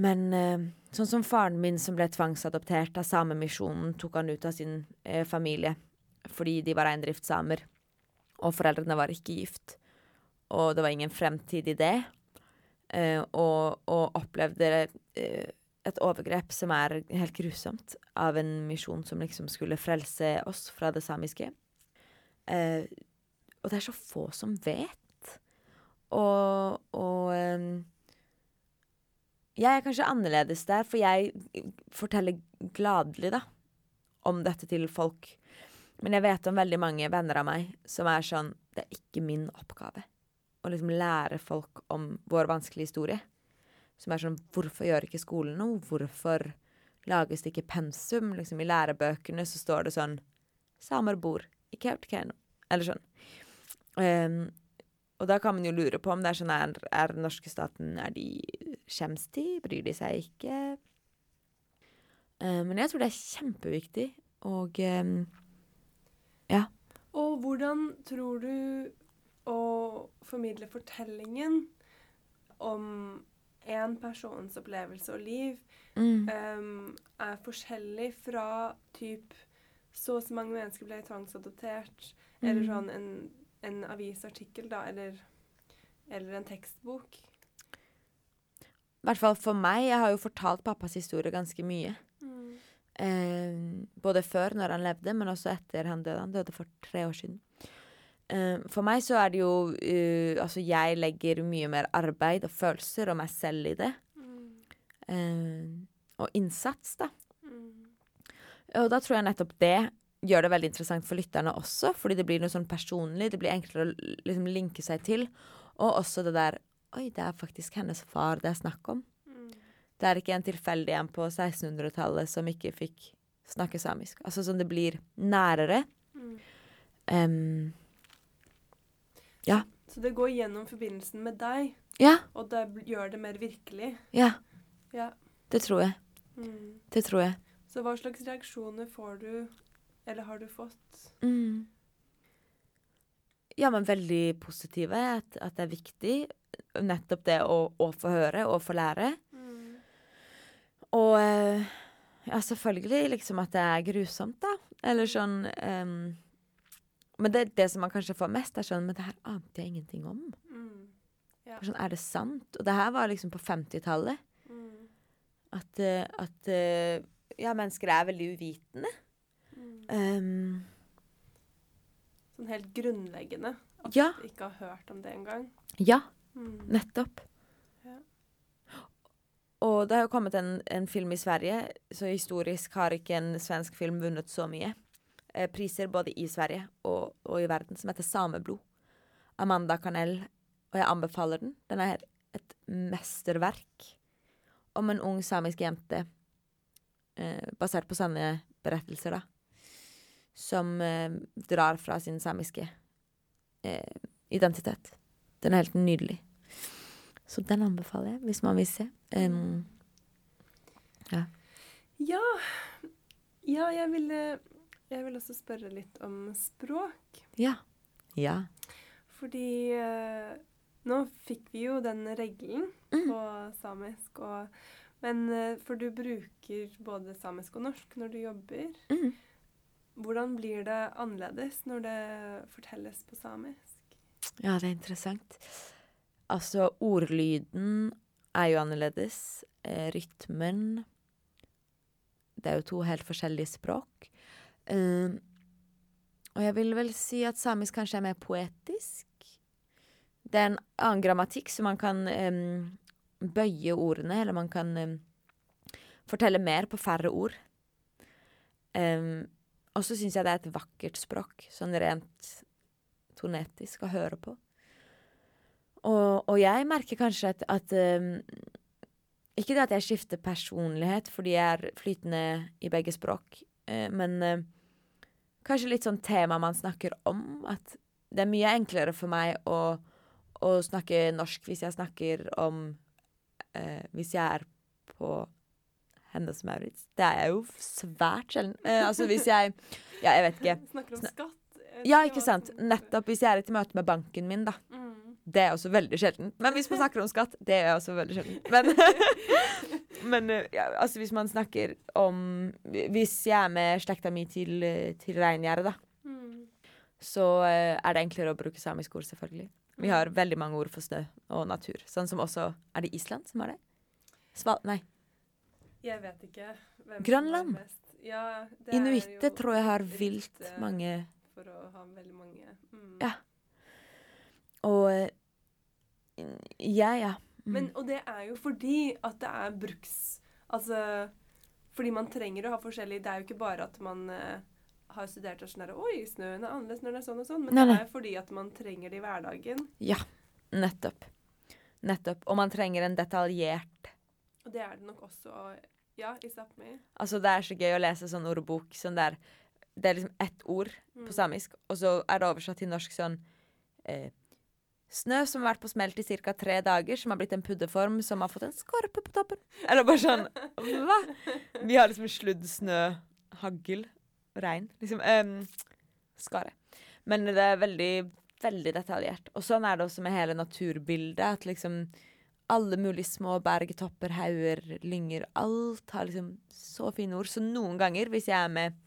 Men eh, sånn som faren min som ble tvangsadoptert av Samemisjonen, tok han ut av sin eh, familie fordi de var reindriftssamer, og foreldrene var ikke gift, og det var ingen fremtid i det, eh, og, og opplevde eh, et overgrep som er helt grusomt, av en misjon som liksom skulle frelse oss fra det samiske. Eh, og det er så få som vet. Og, og em, jeg er kanskje annerledes der, for jeg forteller gladelig, da, om dette til folk. Men jeg vet om veldig mange venner av meg som er sånn Det er ikke min oppgave å liksom lære folk om vår vanskelige historie. Som er sånn Hvorfor gjør ikke skolen noe? Hvorfor lages det ikke pensum? Liksom I lærebøkene så står det sånn Samer bor i Kautokeino. Eller sånn. Um, og da kan man jo lure på om det er sånn Er, er norske staten Er de Skjems de? Bryr de seg ikke? Eh, men jeg tror det er kjempeviktig. Og ehm, ja. Og hvordan tror du å formidle fortellingen om en persons opplevelse og liv Mm. um, er forskjellig fra typ så og så mange mennesker ble tvangsadoptert, eller Mm. sånn en, en avisartikkel, da, eller, eller en tekstbok? I hvert fall for meg. Jeg har jo fortalt pappas historie ganske mye. Eh, både før, når han levde, men også etter han døde. Han døde for tre år siden. Eh, for meg så er det jo uh, Altså, jeg legger mye mer arbeid og følelser og meg selv i det. Eh, og innsats, da. Og da tror jeg nettopp det gjør det veldig interessant for lytterne også, fordi det blir noe sånn personlig. Det blir enklere å liksom linke seg til. Og også det der Oi, det er faktisk hennes far det er snakk om. Det er ikke en tilfeldig en på 1600-tallet som ikke fikk snakke samisk. Altså sånn det blir nærere. Em, Så det går gjennom forbindelsen med deg, ja, og det gjør det mer virkelig. ja. Ja. Det tror jeg. Mm. Det tror jeg. Så hva slags reaksjoner får du, eller har du fått? Mm. Ja, men veldig positive. At, at det er viktig. Nettopp det å, å få høre og få lære. Og eh, ja, selvfølgelig liksom at det er grusomt, da. Eller sånn um, Men det, det som man kanskje får mest, er sånn Men det her ante jeg ingenting om. Mm. Ja. Sånn, er det sant? Og det her var liksom på 50-tallet. Mm. At, eh, at eh, ja, mennesker er veldig uvitende. Mm. Um, Sånn helt grunnleggende. At Ja. du ikke har hørt om det engang. ja, Mm. nettopp. Ja. Og det har jo kommet en, en film i Sverige, så historisk har ikke en svensk film vunnet så mye. Eh, priser både i Sverige og, og i verden, som heter Sameblod. Amanda Canell, og jeg anbefaler den. Den er et mesterverk om en ung samisk jente, eh, basert på sanne berettelser, da, som eh, drar fra sin samiske eh, identitet. Den er helt nydelig. Så den anbefaler jeg, hvis man vil se. Um, Ja. ja, jeg ville Jeg vil også spørre litt om språk. ja. Ja. Fordi uh, nå fikk vi jo den regelen Mm. på samisk, og, men uh, for du bruker både samisk og norsk når du jobber. Mm. Hvordan blir det annerledes når det fortelles på samisk? Ja, det er interessant. Altså, ordlyden er jo annerledes. Eh, rytmen Det er jo to helt forskjellige språk. Eh, og jeg vil vel si at samisk kanskje er mer poetisk. Det er en annen grammatikk, så man kan em, bøye ordene, eller man kan em, fortelle mer på færre ord. Em, og så syns jeg det er et vakkert språk, sånn rent tonetisk å høre på. Og, og jeg merker kanskje at, at um, Ikke det at jeg skifter personlighet fordi jeg er flytende i begge språk, uh, men uh, kanskje litt sånn tema man snakker om. At det er mye enklere for meg å, å snakke norsk hvis jeg snakker om uh, Hvis jeg er på Hennes Maurits. Det er jeg jo svært sjelden. Eh, altså hvis jeg Ja, jeg vet ikke. Snakker om skatt. Ja, ikke sant. Nettopp hvis jeg er i et møte med banken min, da. Mm. Det er også veldig sjelden. Men hvis man snakker om skatt, det er også veldig sjelden. Men, men eh, ja, altså hvis man snakker om Hvis jeg er med slekta mi til, til reingjerdet, da, Mm. så eh, er det enklere å bruke samiske ord, selvfølgelig. Vi har veldig mange ord for snø og natur. Sånn som også Er det Island som har det? Sval... Nei. Jeg vet ikke hvem Grønland. Ja, er Inuitter tror jeg har vilt eh, mange For å ha veldig mange mm. Ja. Og eh, Ja, ja. Mm. Men, og det er jo fordi at det er bruks... Altså Fordi man trenger å ha forskjellig Det er jo ikke bare at man uh, har studert og sånn der, Oi, snøen er annerledes når det er sånn og sånn. Men Nei, det nei. er fordi at man trenger det i hverdagen. Ja. Nettopp. Nettopp. Og man trenger en detaljert Og det er det nok også Ja, i Sápmi. Altså, det er så gøy å lese sånn ordbok sånn der Det er liksom ett ord Mm. på samisk, og så er det oversatt til norsk sånn eh, Snø som har vært på smelt i ca. tre dager, som har blitt en puddeform som har fått en skorpe på toppen. Eller bare sånn Hva? Vi har liksom sludd, snø, hagl, regn. Liksom em, skare. Men det er veldig, veldig detaljert. Og sånn er det også med hele naturbildet. At liksom alle mulige små berg, topper, hauger, lynger. Alt har liksom så fine ord. Så noen ganger, hvis jeg er med eh,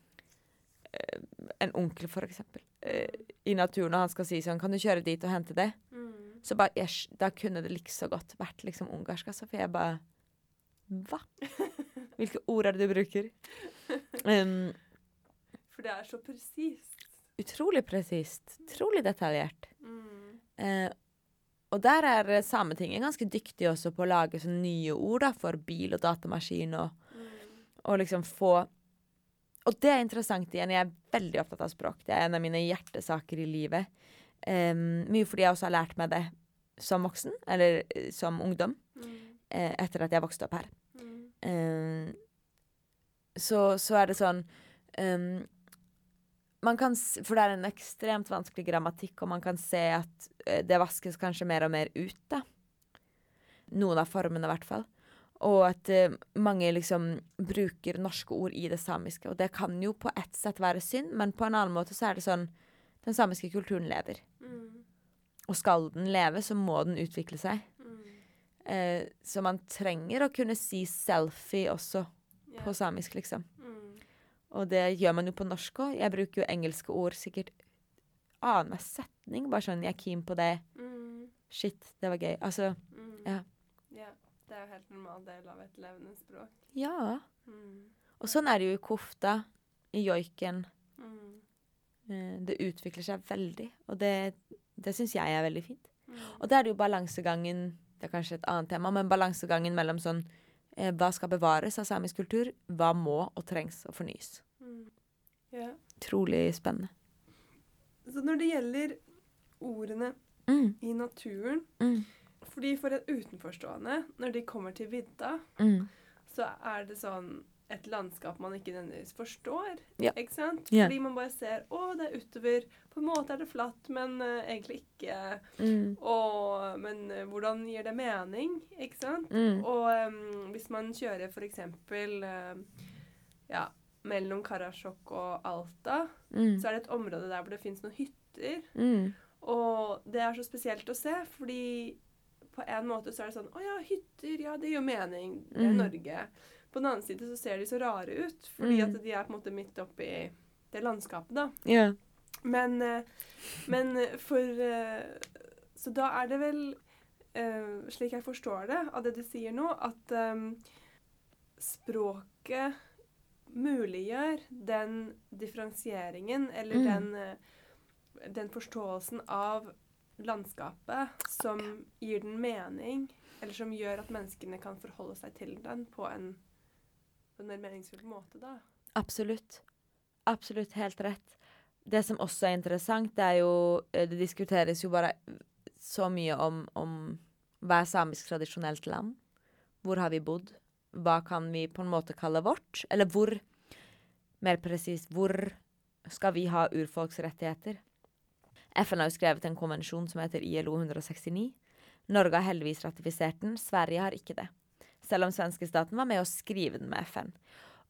en onkel, for eksempel, eh, i naturen, og han skal si sånn Kan du kjøre dit og hente det? Mm. Så bare, jeg, da kunne det like så godt vært liksom ungarsk, altså. For jeg bare Hva? Hvilke ord er det du bruker? Um, For det er så presist. utrolig presist. Utrolig detaljert. Mm. Eh, og der er eh, Sametinget ganske dyktig også på å lage sånne nye ord da, for bil og datamaskin, og, Mm. og liksom få Og det er interessant igjen. Jeg er veldig opptatt av språk. Det er en av mine hjertesaker i livet. Um, mye fordi jeg også har lært meg det som voksen, eller eh, som ungdom, Mm. eh, etter at jeg vokste opp her. Mm. Um, så, så er det sånn um, man kan, For det er en ekstremt vanskelig grammatikk, og man kan se at eh, det vaskes kanskje mer og mer ut. da. Noen av formene, i hvert fall. Og at eh, mange liksom bruker norske ord i det samiske. Og det kan jo på ett sett være synd, men på en annen måte så er det sånn Den samiske kulturen lever. Mm. Og skal den leve, så må den utvikle seg. Mm. Eh, så man trenger å kunne si selfie også yeah. på samisk, liksom. Mm. Og det gjør man jo på norsk òg. Jeg bruker jo engelske ord sikkert annenhver setning. Bare sånn 'jeg er keen på det'. Mm. Shit, det var gøy. Altså, Mm. Ja. Det er jo helt normal del av et levende språk. ja. Mm. Og sånn er det jo i kofta, i joiken. Mm. Eh, Det utvikler seg veldig, og det, det syns jeg er veldig fint. Mm. Og da er det jo balansegangen Det er kanskje et annet tema, men balansegangen mellom sånn eh, Hva skal bevares av samisk kultur? Hva må og trengs å fornyes? Mm. Ja. Spennende. Så når det gjelder ordene Mm, i naturen mm, Fordi for en utenforstående, når de kommer til vidda, mm. så er det sånn et landskap man ikke nødvendigvis forstår. Ja. Ikke sant? Fordi man bare ser å, det er utover. På en måte er det flatt, men uh, egentlig ikke. Mm, Og, men uh, hvordan gir det mening? Ikke sant? mm, Og um, hvis man kjører f.eks. Uh, ja, mellom Karasjok og Alta, mm, så er det et område der hvor det fins noen hytter. mm. Og det er så spesielt å se, fordi på en måte så er det sånn Å ja, hytter, ja, det gir jo mening. Det er Mm. Norge. På den annen side så ser de så rare ut, fordi Mm. at de er på en måte midt oppi det landskapet, da. Yeah. Men, eh, men eh, for eh, Så da er det vel, slik jeg forstår det, av det du sier nå, at språket muliggjør den differensieringen, eller Mm. den, den forståelsen av landskapet som gir den mening, eller som gjør at menneskene kan forholde seg til den på en, på en mer meningsfull måte, da. Absolutt. Absolutt helt rett. Det som også er interessant, det er jo eh, Det diskuteres jo bare så mye om, om hva er samisk tradisjonelt land? Hvor har vi bodd? Hva kan vi på en måte kalle vårt? Eller hvor Mer presist, hvor skal vi ha urfolksrettigheter? FN har jo skrevet en konvensjon som heter ILO 169. Norge har heldigvis ratifisert den, Sverige har ikke det. selv om svenskestaten var med å skrive den med FN.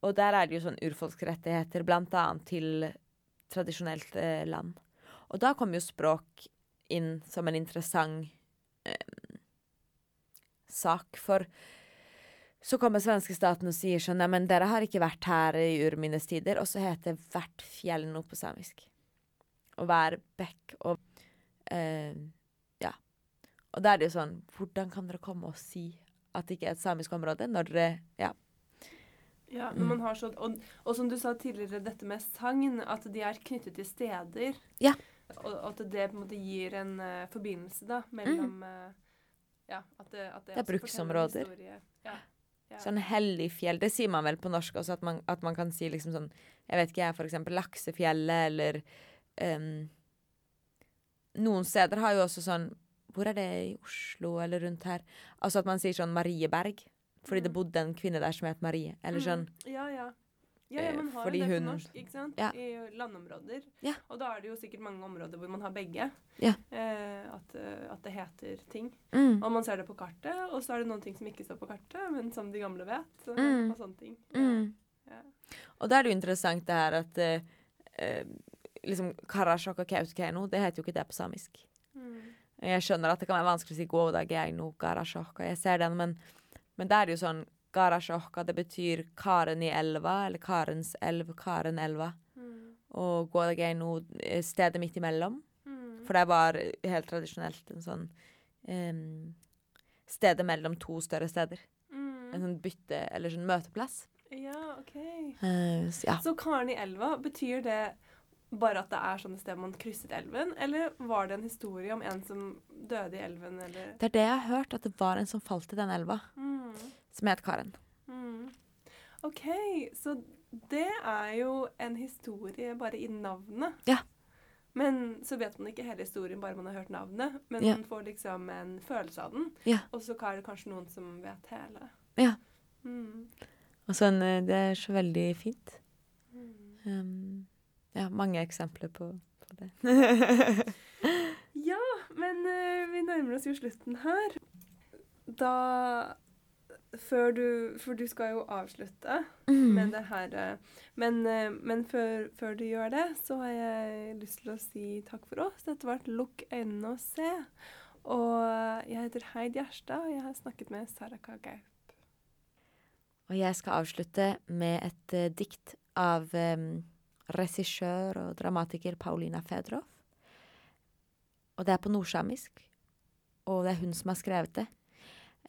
Og der er det jo sånn urfolksrettigheter, annet til tradisjonelt eh, land. Og da kom jo språk inn som en interessant eh, sak, for så kommer svenskestaten og sier sånn Neimen, dere har ikke vært her i urminnes tider. Og så heter hvert fjell noe på samisk. Og være bekk og eh, Ja. Og da er det jo sånn Hvordan kan dere komme og si at det ikke er et samisk område, når dere Ja. Ja, når man har sånn, og, og som du sa tidligere, dette med sagn, at de er knyttet til steder. Ja. Og, og at det på en måte gir en uh, forbindelse da, mellom eh, Ja, at det, at Det er også forteller bruksområder. Ja. ja. Sånn hellig fjell, det sier man vel på norsk også, at man, at man kan si liksom sånn Jeg vet ikke, jeg, for eksempel Laksefjellet, eller ehm, Noen steder har jo også sånn Hvor er det i Oslo, eller rundt her? Altså at man sier sånn Marieberg, fordi det Mm. bodde en kvinne der som het Marie. Eller sånn Mm. Ja, ja. Ja, Eh, ja, man har fordi jo det på hun- norsk, ikke sant? Ja. I landområder. Ja. Og da er det jo sikkert mange områder hvor man har begge. Ja. Eh, at, eh, at det heter ting. mm, Og man ser det på kartet, og så er det noen ting som ikke står på kartet, men som de gamle vet. Mm. og sånne ting. mm. Ja. Og da er det jo interessant det her at eh, eh, liksom Karasjok og Kautokeino, det heter jo ikke det på samisk. Mm. Jeg skjønner at det kan være vanskelig å si Gådageino, Garasjokka, jeg ser den, men, men det er jo sånn Garasjokka, det betyr Karen i elva, eller Karens elv, Karenelva. Mm. Og Gådageino, eh, stedet midt imellom. Mm. For det var helt tradisjonelt en sånn um, Stedet mellom to større steder. En Mm. sånn bytte, eller sånn møteplass. Ja, OK. Uh, så ja. Så Karen i elva, betyr det bare at det er sånne steder man krysset elven, eller var det en historie om en som døde i elven, eller Det er det jeg har hørt, at det var en som falt i den elva, mm. som het Karen. Mm. OK, så det er jo en historie bare i navnet. Ja. Men så vet man ikke hele historien, bare man har hørt navnet. Men Ja. man får liksom en følelse av den. Ja. Og så er det kanskje noen som vet hele. Ja. Mm. Og sånn, det er så veldig fint. Mm. Um, ja, mange eksempler på, på det. Ja, men uh, vi nærmer oss jo slutten her. Da før du For du skal jo avslutte med det her. eh, Men, eh, men før, før du gjør det, så har jeg lyst til å si takk for oss. Dette har vært Lukk øynene og se. Og jeg heter Heid Gjerstad, og jeg har snakket med Saraka Gaup. Og jeg skal avslutte med et uh, dikt av um, regissør og dramatiker Paulina Fedrov. Og det er på nordsamisk, og det er hun som har skrevet det.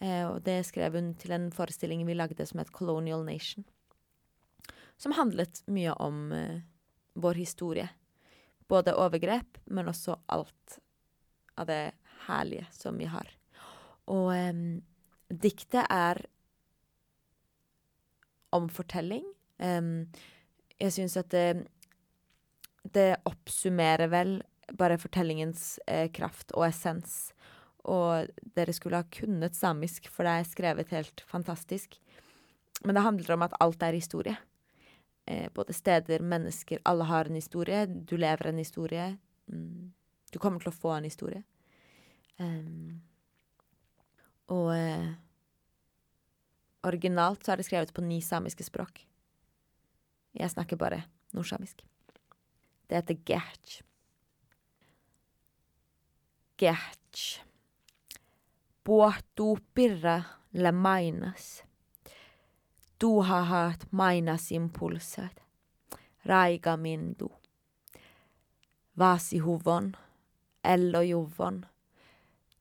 Eh, og det skrev hun til en forestilling vi lagde som het Colonial Nation. Som handlet mye om eh, vår historie. Både overgrep, men også alt av det herlige som vi har. Og eh, diktet er om fortelling. Em, jeg syns at det, det oppsummerer vel bare fortellingens eh, kraft og essens. Og dere skulle ha kunnet samisk, for det er skrevet helt fantastisk. Men det handler om at alt er historie. Eh, både steder, mennesker. Alle har en historie. Du lever en historie. Mm. Du kommer til å få en historie. Um, og eh, originalt så er det skrevet på ni samiske språk. Jeg snakker bare nordsamisk. Det heter gerch. Gerch. Puhtuu pirra le mainas. Du har hatt mainas impulsat. Raiga mindu. Vasihuvon. Ello juvon.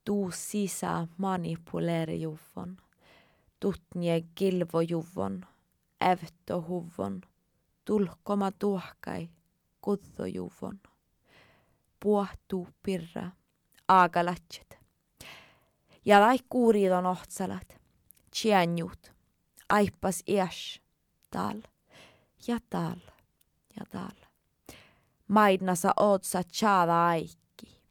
Du sisa manipulere juvon. Tutnje Tulkoma tuohkai. Kuddo juvon. Puhtuu pirra. Aagalatset. Ja laikkuuriidon ohtsalat. Tjänjut. Aippas iäs. Tal. Ja tal. Ja tal. Maidnasa ootsa tjaada aikki.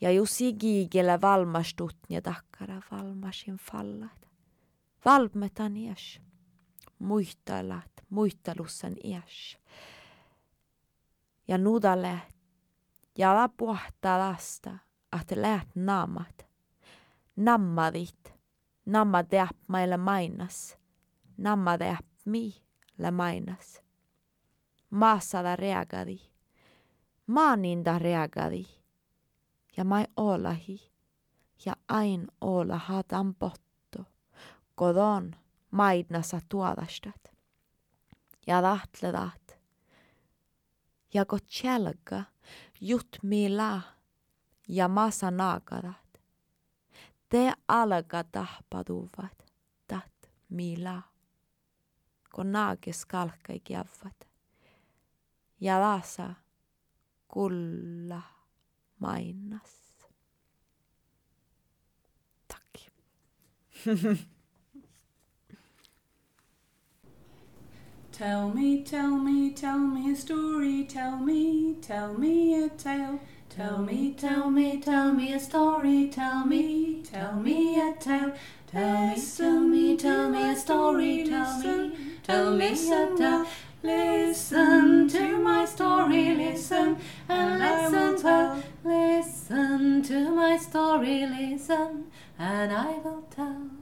Ja Jussi giigele valmastutnja takkara valmasin fallat. Valmetan iäs. Muistalat, muistelussan iäs. Ja nudalet. Ja la lasta, att lät namat. Nammadit. Namma deap meile mainas. Namma deap mi le mainas. Maasada reagadi. Maaninda reagadi. Ja mai olahi. Ja ain ola hatan. Kodon maidnasa tuodastat. Ja tahtledat. Ja kot tjelga. Jut mila. Ja masa naagadat. Te alga tahpaduvat. Tat mila. Kun naage skalkai kiavat. Ja lasa kulla mainas. Takk. Tell me, tell me, tell me a story. Tell me, tell me a tale. Tell me, tell me, tell me a story. Tell me, tell me a tale. Tell me, tell me, tell me a story. Tell me, tell me a tale. Listen to my story, listen and listen well. Listen to my story, listen, and I will tell.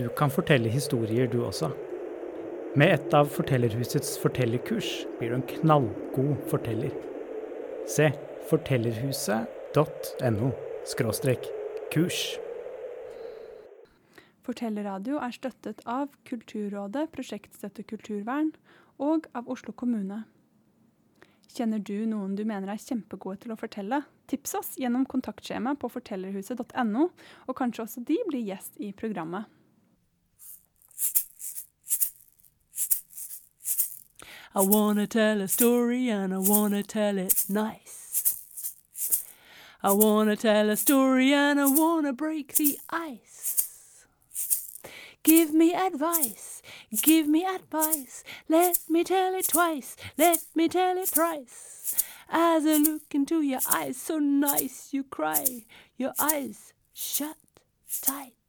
Du kan fortelle historier, du også. Med et av Fortellerhusets fortellerkurs blir du en knallgod forteller. Se fortellerhuset.no kurs. Fortellerradio er støttet av Kulturrådet, Prosjektstøtte kulturvern og av Oslo kommune. Kjenner du noen du mener er kjempegode til å fortelle? Tips oss gjennom kontaktskjema på fortellerhuset.no, og kanskje også de blir gjest i programmet. I wanna tell a story and I wanna tell it nice. I wanna tell a story and I wanna break the ice. Give me advice, give me advice. Let me tell it twice, let me tell it thrice. As I look into your eyes, so nice you cry, your eyes shut tight.